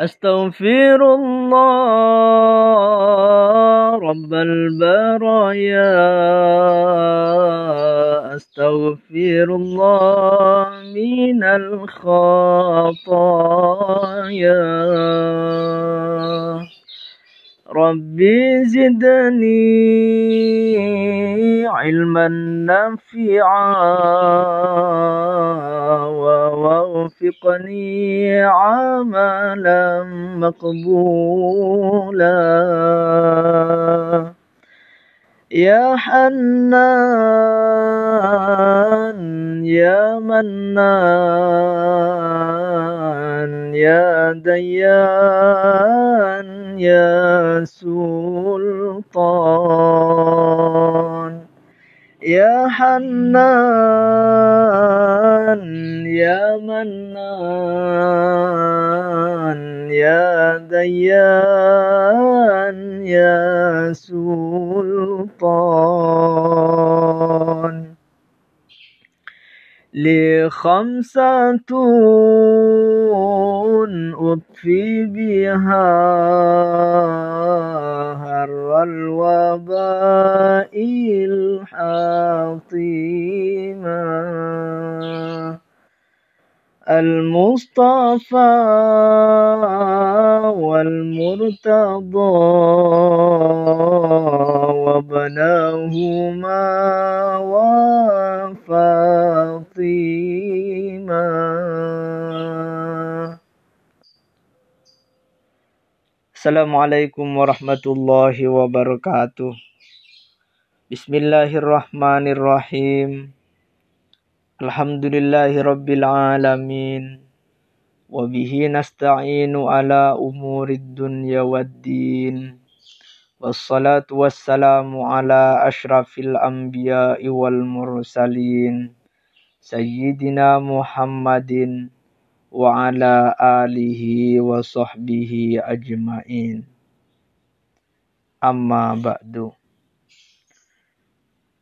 أستغفر الله رب البرايا. أستغفر الله من الخطايا. ربي زدني علما نافعا ووفقني عملا مقبولا. يا حنان يا منان يا ديان يا سلطان. يا حنان يا منان يا ديان يا سلطان. لي خمسة أطفي بها شر الوباء الحاطيما المصطفى والمرتضى وبناهما وفاطمة. السلام عليكم ورحمة الله وبركاته بسم الله الرحمن الرحيم الحمد لله رب العالمين وبه نستعين على أمور الدنيا والدين والصلاة والسلام على أشرف الأنبياء والمرسلين سيدنا محمد wa ala alihi wa sahbihi ajma'in. Amma ba'du.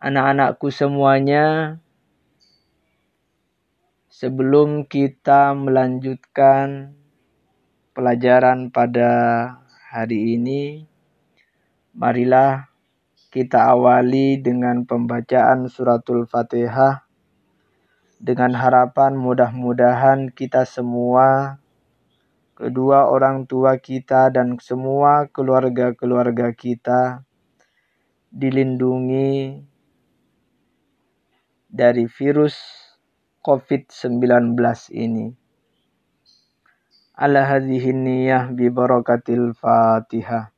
Anak-anakku semuanya Sebelum kita melanjutkan pelajaran pada hari ini, marilah kita awali dengan pembacaan suratul Fatihah dengan harapan mudah-mudahan kita semua, kedua orang tua kita dan semua keluarga-keluarga kita dilindungi dari virus COVID-19 ini. Ala hadhihi niyah bi barakatil Fatihah.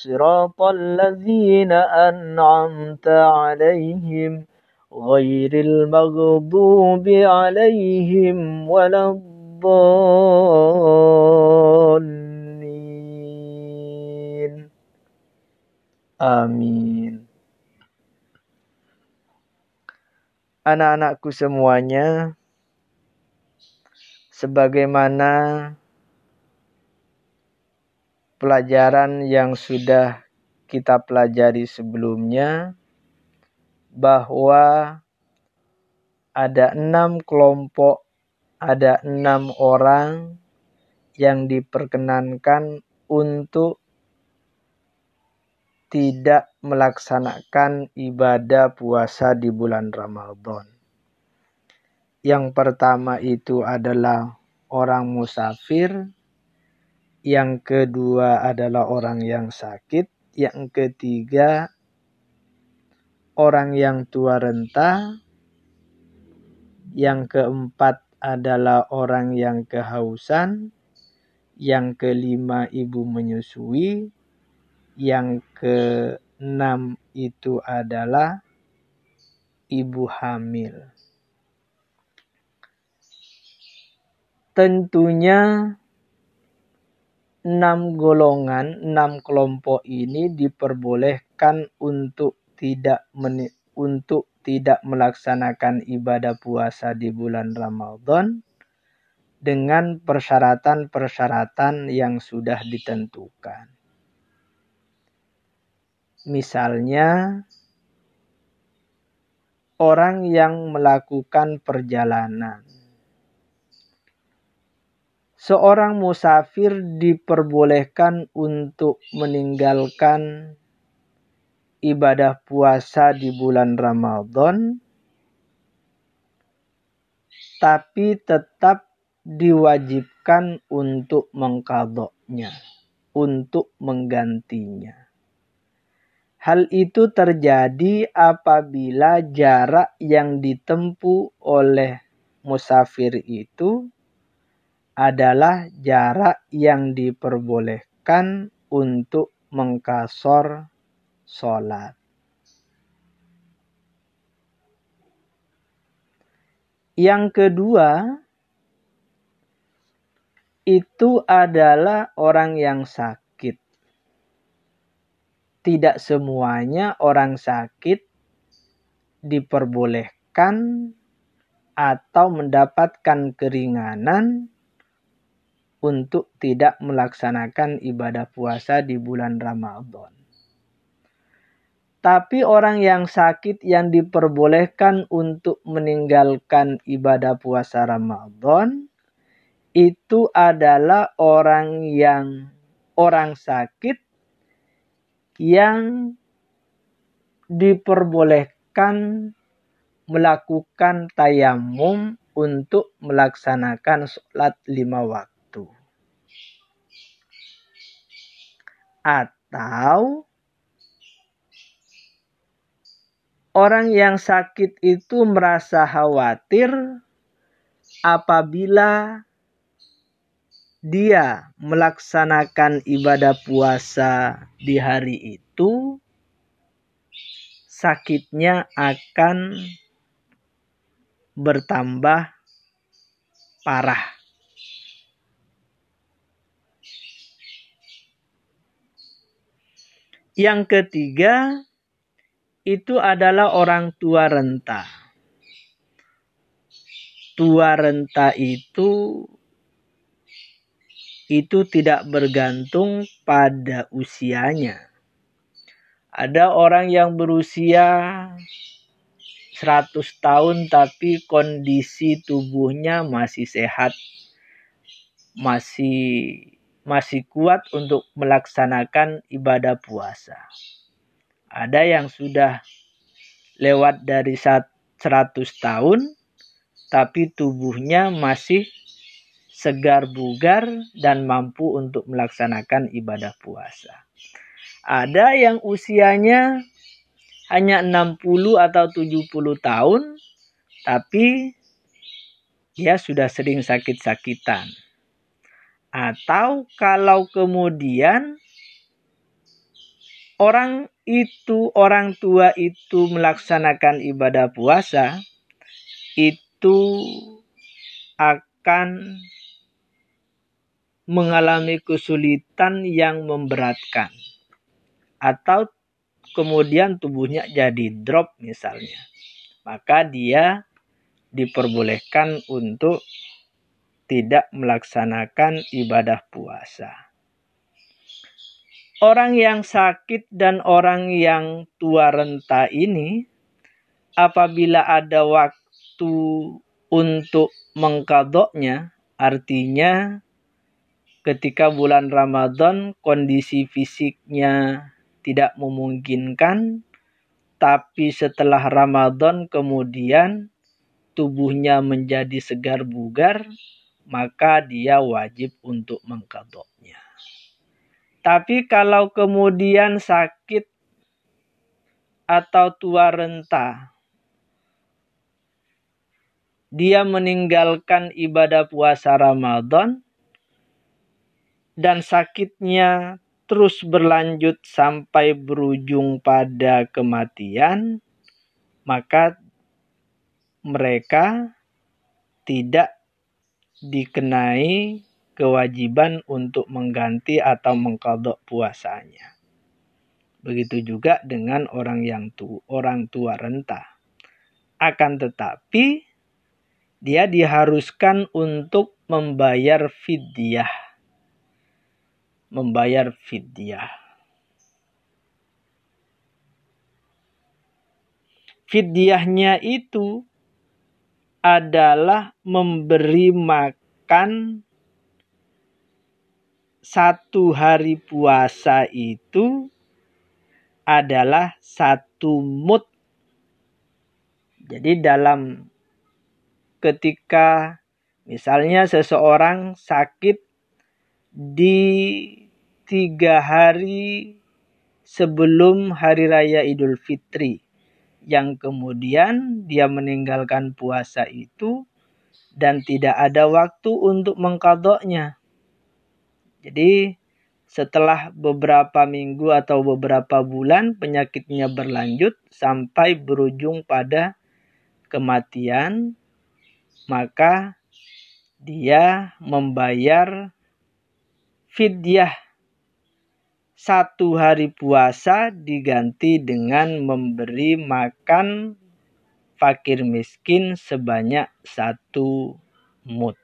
صراط الذين أنعمت عليهم غير المغضوب عليهم ولا الضالين. آمين anak-anakku semuanya, sebagaimana pelajaran yang sudah kita pelajari sebelumnya, bahwa ada enam kelompok, ada enam orang yang diperkenankan untuk tidak melaksanakan ibadah puasa di bulan Ramadan. Yang pertama itu adalah orang musafir, yang kedua adalah orang yang sakit, yang ketiga orang yang tua renta, yang keempat adalah orang yang kehausan, yang kelima ibu menyusui, yang keenam itu adalah ibu hamil. Tentunya enam golongan, enam kelompok ini diperbolehkan untuk tidak untuk tidak melaksanakan ibadah puasa di bulan Ramadan dengan persyaratan-persyaratan yang sudah ditentukan. Misalnya, orang yang melakukan perjalanan. Seorang musafir diperbolehkan untuk meninggalkan ibadah puasa di bulan Ramadan, tapi tetap diwajibkan untuk mengkadoknya, untuk menggantinya. Hal itu terjadi apabila jarak yang ditempuh oleh musafir itu adalah jarak yang diperbolehkan untuk mengkasor sholat. Yang kedua, itu adalah orang yang sakit tidak semuanya orang sakit diperbolehkan atau mendapatkan keringanan untuk tidak melaksanakan ibadah puasa di bulan Ramadan. Tapi orang yang sakit yang diperbolehkan untuk meninggalkan ibadah puasa Ramadan itu adalah orang yang orang sakit yang diperbolehkan melakukan tayamum untuk melaksanakan sholat lima waktu. Atau orang yang sakit itu merasa khawatir apabila dia melaksanakan ibadah puasa di hari itu, sakitnya akan bertambah parah. Yang ketiga, itu adalah orang tua renta. Tua renta itu itu tidak bergantung pada usianya. Ada orang yang berusia 100 tahun tapi kondisi tubuhnya masih sehat, masih masih kuat untuk melaksanakan ibadah puasa. Ada yang sudah lewat dari 100 tahun tapi tubuhnya masih segar bugar dan mampu untuk melaksanakan ibadah puasa. Ada yang usianya hanya 60 atau 70 tahun tapi dia sudah sering sakit-sakitan. Atau kalau kemudian orang itu, orang tua itu melaksanakan ibadah puasa, itu akan mengalami kesulitan yang memberatkan. Atau kemudian tubuhnya jadi drop misalnya. Maka dia diperbolehkan untuk tidak melaksanakan ibadah puasa. Orang yang sakit dan orang yang tua renta ini apabila ada waktu untuk mengkadoknya artinya ketika bulan Ramadan kondisi fisiknya tidak memungkinkan tapi setelah Ramadan kemudian tubuhnya menjadi segar bugar maka dia wajib untuk mengkadoknya. Tapi kalau kemudian sakit atau tua renta dia meninggalkan ibadah puasa Ramadan dan sakitnya terus berlanjut sampai berujung pada kematian, maka mereka tidak dikenai kewajiban untuk mengganti atau mengkodok puasanya. Begitu juga dengan orang yang tu, orang tua renta. Akan tetapi dia diharuskan untuk membayar fidyah. Membayar fidyah. Fidyahnya itu adalah memberi makan satu hari puasa itu adalah satu mut. Jadi dalam ketika misalnya seseorang sakit di tiga hari sebelum hari raya Idul Fitri yang kemudian dia meninggalkan puasa itu dan tidak ada waktu untuk mengkodoknya. Jadi setelah beberapa minggu atau beberapa bulan penyakitnya berlanjut sampai berujung pada kematian, maka dia membayar fidyah satu hari puasa diganti dengan memberi makan fakir miskin sebanyak satu mut.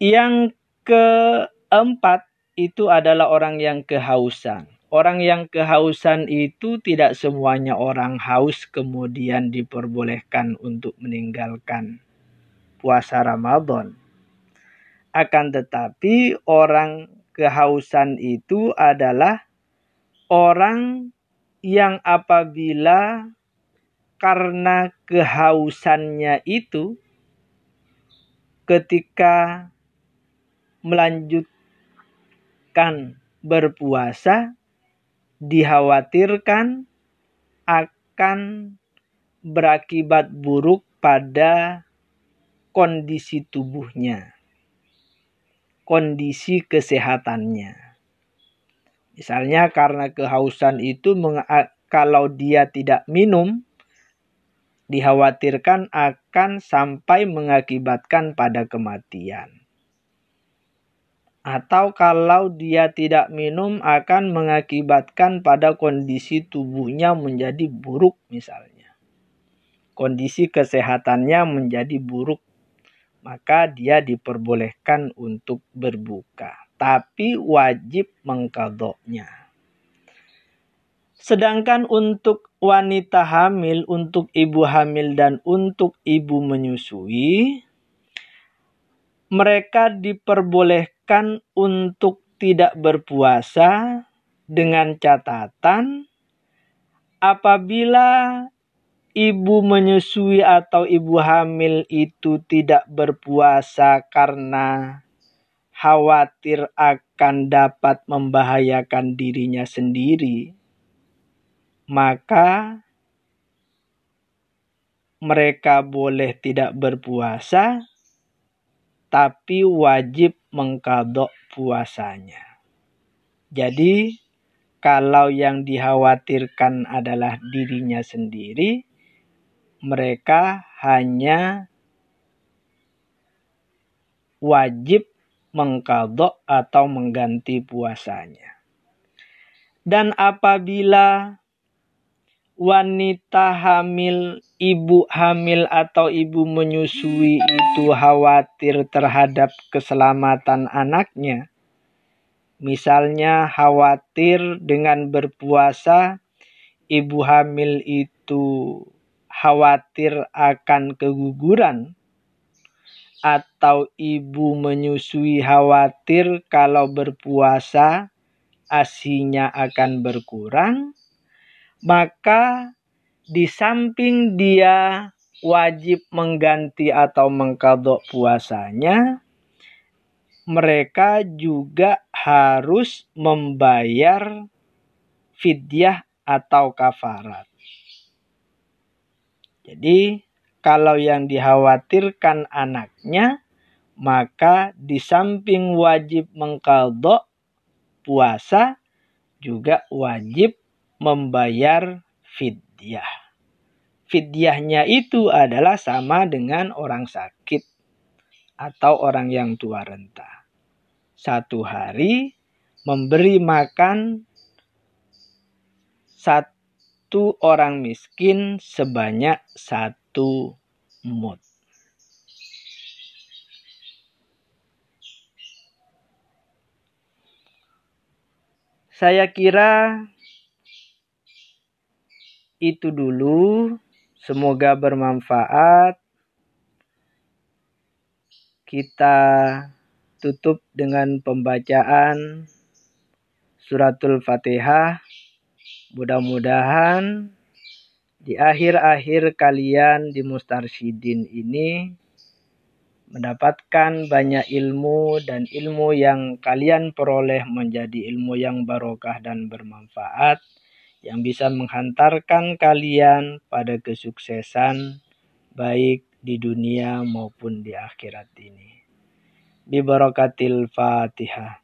Yang keempat itu adalah orang yang kehausan. Orang yang kehausan itu tidak semuanya orang haus kemudian diperbolehkan untuk meninggalkan puasa Ramadan. Akan tetapi orang kehausan itu adalah orang yang apabila karena kehausannya itu ketika melanjutkan berpuasa dikhawatirkan akan berakibat buruk pada kondisi tubuhnya, kondisi kesehatannya. Misalnya karena kehausan itu kalau dia tidak minum dikhawatirkan akan sampai mengakibatkan pada kematian atau kalau dia tidak minum akan mengakibatkan pada kondisi tubuhnya menjadi buruk misalnya. Kondisi kesehatannya menjadi buruk, maka dia diperbolehkan untuk berbuka, tapi wajib mengkadoknya. Sedangkan untuk wanita hamil, untuk ibu hamil dan untuk ibu menyusui, mereka diperbolehkan untuk tidak berpuasa dengan catatan apabila ibu menyusui atau ibu hamil itu tidak berpuasa karena khawatir akan dapat membahayakan dirinya sendiri, maka mereka boleh tidak berpuasa, tapi wajib mengkadok puasanya. Jadi kalau yang dikhawatirkan adalah dirinya sendiri, mereka hanya wajib mengkadok atau mengganti puasanya. Dan apabila wanita hamil, ibu hamil atau ibu menyusui itu khawatir terhadap keselamatan anaknya. Misalnya khawatir dengan berpuasa, ibu hamil itu khawatir akan keguguran atau ibu menyusui khawatir kalau berpuasa asinya akan berkurang maka di samping dia wajib mengganti atau mengkodok puasanya, mereka juga harus membayar fidyah atau kafarat. Jadi, kalau yang dikhawatirkan anaknya, maka di samping wajib mengkodok puasa, juga wajib membayar fidyah. fidyahnya itu adalah sama dengan orang sakit atau orang yang tua renta. Satu hari memberi makan satu orang miskin sebanyak satu mut. Saya kira itu dulu. Semoga bermanfaat. Kita tutup dengan pembacaan suratul Fatihah. Mudah-mudahan di akhir-akhir kalian di Mustarsyidin ini mendapatkan banyak ilmu dan ilmu yang kalian peroleh menjadi ilmu yang barokah dan bermanfaat yang bisa menghantarkan kalian pada kesuksesan baik di dunia maupun di akhirat ini. Bibarakatil Fatihah.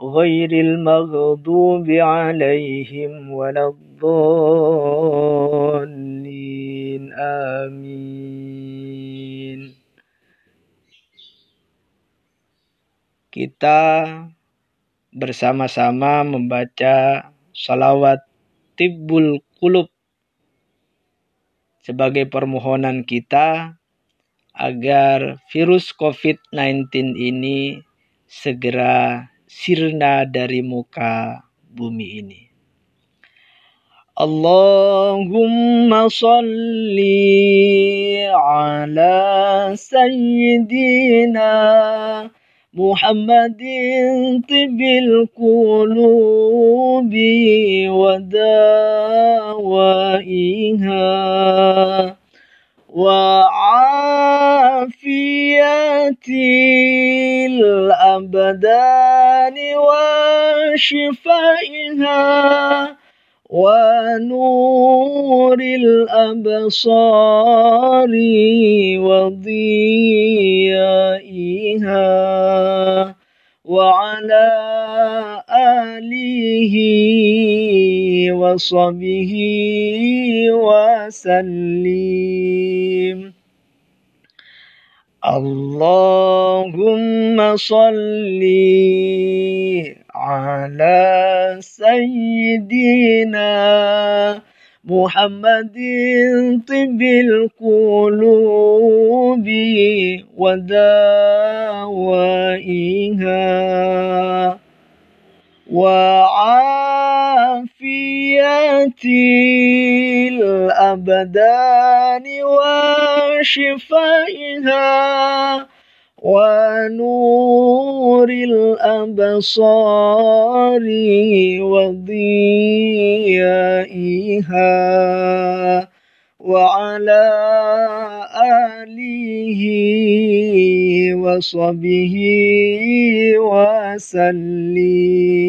غير المغضوب عليهم ولا الضالين آمين kita bersama-sama membaca salawat tibbul kulub sebagai permohonan kita agar virus COVID-19 ini segera sirna dari muka bumi ini. Allahumma salli ala sayyidina محمد طب القلوب ودوائها وعافية الأبدان وشفائها ونور الأبصار وضيائها وعلى آله وصحبه وسلم. اللهم صلِّ على سيدنا محمد طب القلوب ودوائها وعافية الأبدان وشفائها ونور الأبصار وضيائها وعلى آله وصحبه وسلم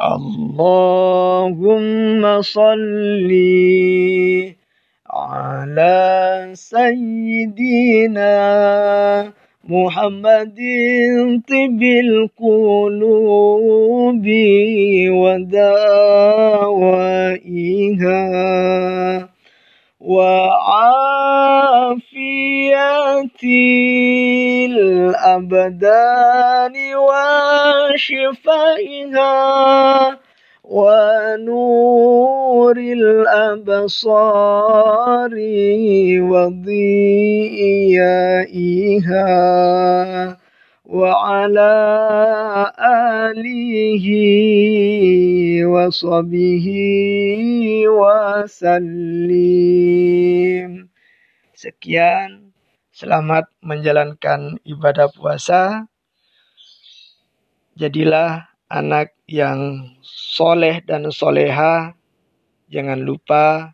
اللهم صلِّ على سيدنا محمد طب القلوب ودوائها وعافية الأبدان وشفائها ونور الأبصار وضيائها وعلى آله وصحبه وسلم. Sekian, selamat menjalankan ibadah puasa. Jadilah anak yang soleh dan soleha, jangan lupa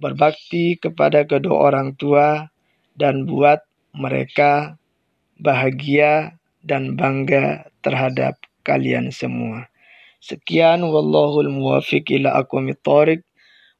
berbakti kepada kedua orang tua, dan buat mereka bahagia dan bangga terhadap kalian semua. Sekian wallahul muwafiq ila aqwamit thoriq.